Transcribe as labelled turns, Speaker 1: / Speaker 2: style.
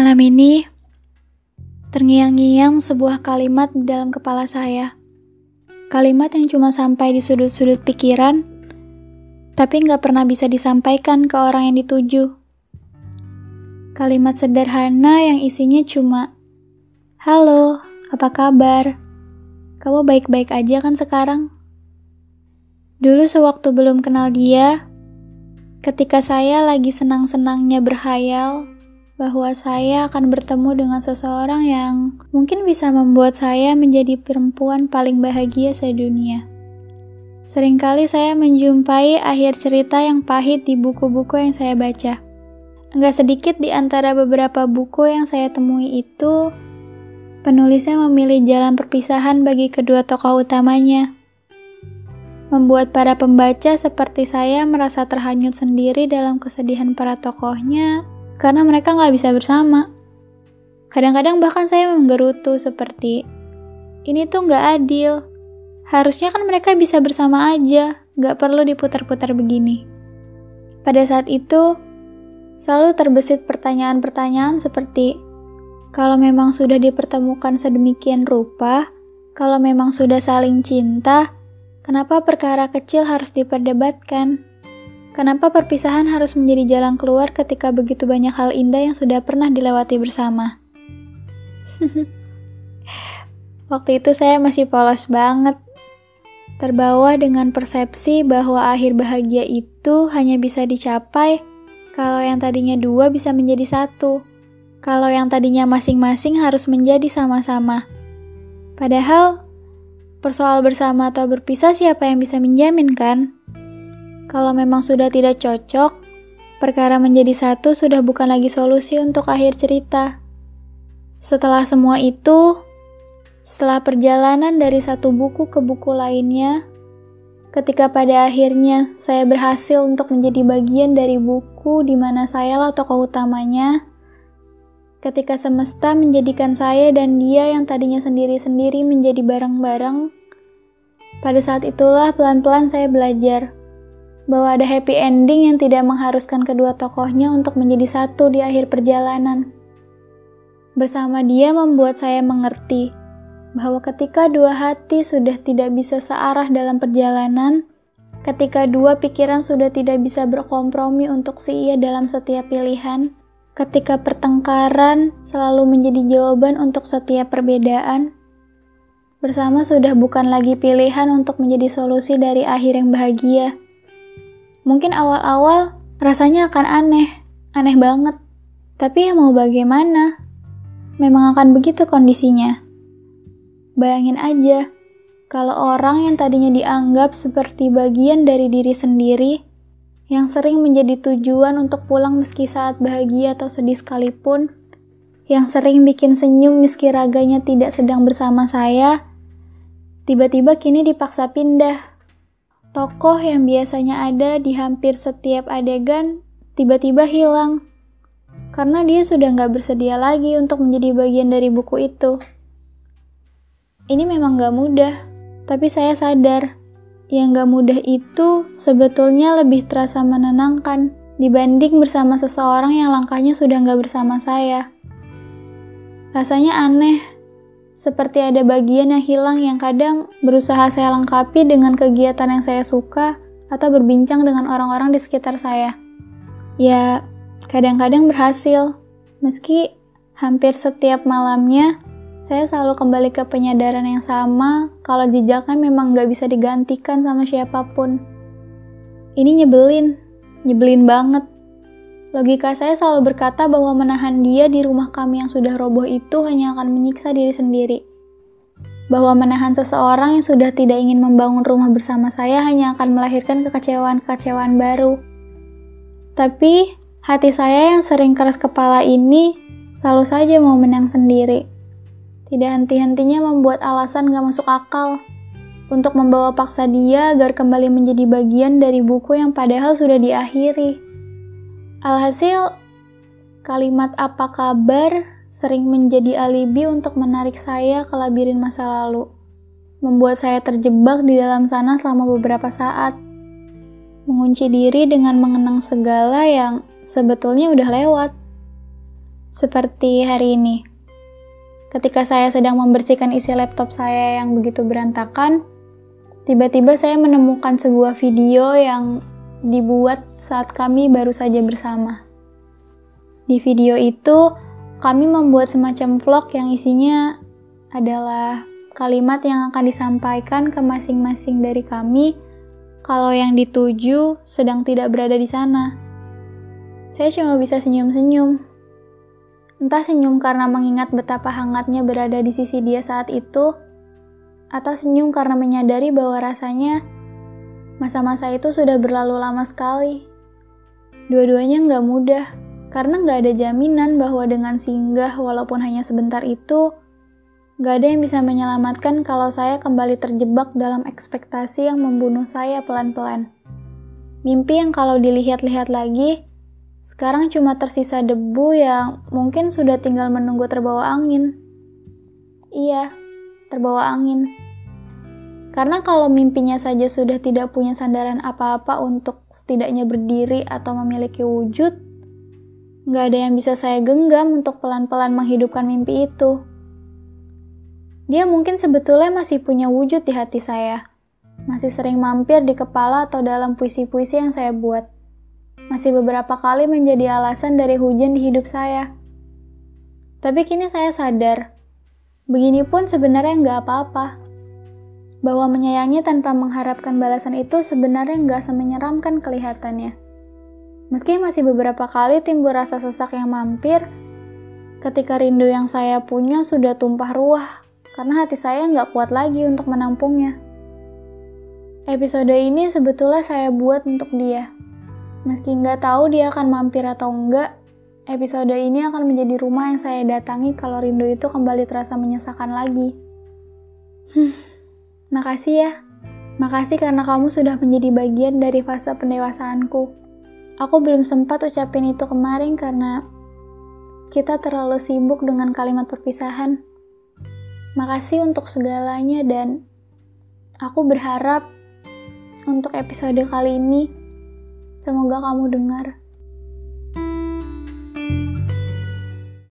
Speaker 1: Malam ini, terngiang-ngiang sebuah kalimat di dalam kepala saya. Kalimat yang cuma sampai di sudut-sudut pikiran, tapi nggak pernah bisa disampaikan ke orang yang dituju. Kalimat sederhana yang isinya cuma, Halo, apa kabar? Kamu baik-baik aja kan sekarang? Dulu sewaktu belum kenal dia, ketika saya lagi senang-senangnya berhayal bahwa saya akan bertemu dengan seseorang yang mungkin bisa membuat saya menjadi perempuan paling bahagia sedunia. Seringkali saya menjumpai akhir cerita yang pahit di buku-buku yang saya baca. Enggak sedikit di antara beberapa buku yang saya temui itu, penulisnya memilih jalan perpisahan bagi kedua tokoh utamanya membuat para pembaca seperti saya merasa terhanyut sendiri dalam kesedihan para tokohnya karena mereka nggak bisa bersama. Kadang-kadang bahkan saya menggerutu seperti, ini tuh nggak adil. Harusnya kan mereka bisa bersama aja, nggak perlu diputar-putar begini. Pada saat itu, selalu terbesit pertanyaan-pertanyaan seperti, kalau memang sudah dipertemukan sedemikian rupa, kalau memang sudah saling cinta, Kenapa perkara kecil harus diperdebatkan? Kenapa perpisahan harus menjadi jalan keluar ketika begitu banyak hal indah yang sudah pernah dilewati bersama? Waktu itu saya masih polos banget. Terbawa dengan persepsi bahwa akhir bahagia itu hanya bisa dicapai kalau yang tadinya dua bisa menjadi satu. Kalau yang tadinya masing-masing harus menjadi sama-sama. Padahal Persoal bersama atau berpisah siapa yang bisa menjamin kan? Kalau memang sudah tidak cocok, perkara menjadi satu sudah bukan lagi solusi untuk akhir cerita. Setelah semua itu, setelah perjalanan dari satu buku ke buku lainnya, ketika pada akhirnya saya berhasil untuk menjadi bagian dari buku di mana saya lah tokoh utamanya, ketika semesta menjadikan saya dan dia yang tadinya sendiri-sendiri menjadi bareng-bareng, pada saat itulah pelan-pelan saya belajar bahwa ada happy ending yang tidak mengharuskan kedua tokohnya untuk menjadi satu di akhir perjalanan. Bersama dia membuat saya mengerti bahwa ketika dua hati sudah tidak bisa searah dalam perjalanan, ketika dua pikiran sudah tidak bisa berkompromi untuk si ia dalam setiap pilihan, ketika pertengkaran selalu menjadi jawaban untuk setiap perbedaan, bersama sudah bukan lagi pilihan untuk menjadi solusi dari akhir yang bahagia. Mungkin awal-awal rasanya akan aneh, aneh banget. Tapi ya mau bagaimana? Memang akan begitu kondisinya. Bayangin aja, kalau orang yang tadinya dianggap seperti bagian dari diri sendiri, yang sering menjadi tujuan untuk pulang meski saat bahagia atau sedih sekalipun, yang sering bikin senyum meski raganya tidak sedang bersama saya, tiba-tiba kini dipaksa pindah. Tokoh yang biasanya ada di hampir setiap adegan tiba-tiba hilang, karena dia sudah nggak bersedia lagi untuk menjadi bagian dari buku itu. Ini memang gak mudah, tapi saya sadar yang gak mudah itu sebetulnya lebih terasa menenangkan dibanding bersama seseorang yang langkahnya sudah gak bersama saya. Rasanya aneh, seperti ada bagian yang hilang yang kadang berusaha saya lengkapi dengan kegiatan yang saya suka atau berbincang dengan orang-orang di sekitar saya. Ya, kadang-kadang berhasil, meski hampir setiap malamnya saya selalu kembali ke penyadaran yang sama kalau jejaknya memang gak bisa digantikan sama siapa pun. Ini nyebelin, nyebelin banget. Logika saya selalu berkata bahwa menahan dia di rumah kami yang sudah roboh itu hanya akan menyiksa diri sendiri. Bahwa menahan seseorang yang sudah tidak ingin membangun rumah bersama saya hanya akan melahirkan kekecewaan-kekecewaan baru. Tapi, hati saya yang sering keras kepala ini selalu saja mau menang sendiri tidak henti-hentinya membuat alasan gak masuk akal untuk membawa paksa dia agar kembali menjadi bagian dari buku yang padahal sudah diakhiri. Alhasil, kalimat apa kabar sering menjadi alibi untuk menarik saya ke labirin masa lalu, membuat saya terjebak di dalam sana selama beberapa saat, mengunci diri dengan mengenang segala yang sebetulnya udah lewat. Seperti hari ini. Ketika saya sedang membersihkan isi laptop saya yang begitu berantakan, tiba-tiba saya menemukan sebuah video yang dibuat saat kami baru saja bersama. Di video itu, kami membuat semacam vlog yang isinya adalah kalimat yang akan disampaikan ke masing-masing dari kami kalau yang dituju sedang tidak berada di sana. Saya cuma bisa senyum-senyum. Entah senyum karena mengingat betapa hangatnya berada di sisi dia saat itu, atau senyum karena menyadari bahwa rasanya masa-masa itu sudah berlalu lama sekali. Dua-duanya nggak mudah, karena nggak ada jaminan bahwa dengan singgah walaupun hanya sebentar itu, nggak ada yang bisa menyelamatkan kalau saya kembali terjebak dalam ekspektasi yang membunuh saya pelan-pelan. Mimpi yang kalau dilihat-lihat lagi, sekarang cuma tersisa debu yang mungkin sudah tinggal menunggu terbawa angin. Iya, terbawa angin. Karena kalau mimpinya saja sudah tidak punya sandaran apa-apa untuk setidaknya berdiri atau memiliki wujud, nggak ada yang bisa saya genggam untuk pelan-pelan menghidupkan mimpi itu. Dia mungkin sebetulnya masih punya wujud di hati saya, masih sering mampir di kepala atau dalam puisi-puisi yang saya buat. Masih beberapa kali menjadi alasan dari hujan di hidup saya. Tapi kini saya sadar, Begini pun sebenarnya nggak apa-apa. Bahwa menyayangi tanpa mengharapkan balasan itu sebenarnya nggak semenyeramkan kelihatannya. Meski masih beberapa kali timbul rasa sesak yang mampir, ketika rindu yang saya punya sudah tumpah ruah, karena hati saya nggak kuat lagi untuk menampungnya. Episode ini sebetulnya saya buat untuk dia. Meski nggak tahu dia akan mampir atau enggak, Episode ini akan menjadi rumah yang saya datangi kalau rindu itu kembali terasa menyesakan lagi. Hmm, makasih ya. Makasih karena kamu sudah menjadi bagian dari fase pendewasaanku. Aku belum sempat ucapin itu kemarin karena kita terlalu sibuk dengan kalimat perpisahan. Makasih untuk segalanya dan aku berharap untuk episode kali ini semoga kamu dengar.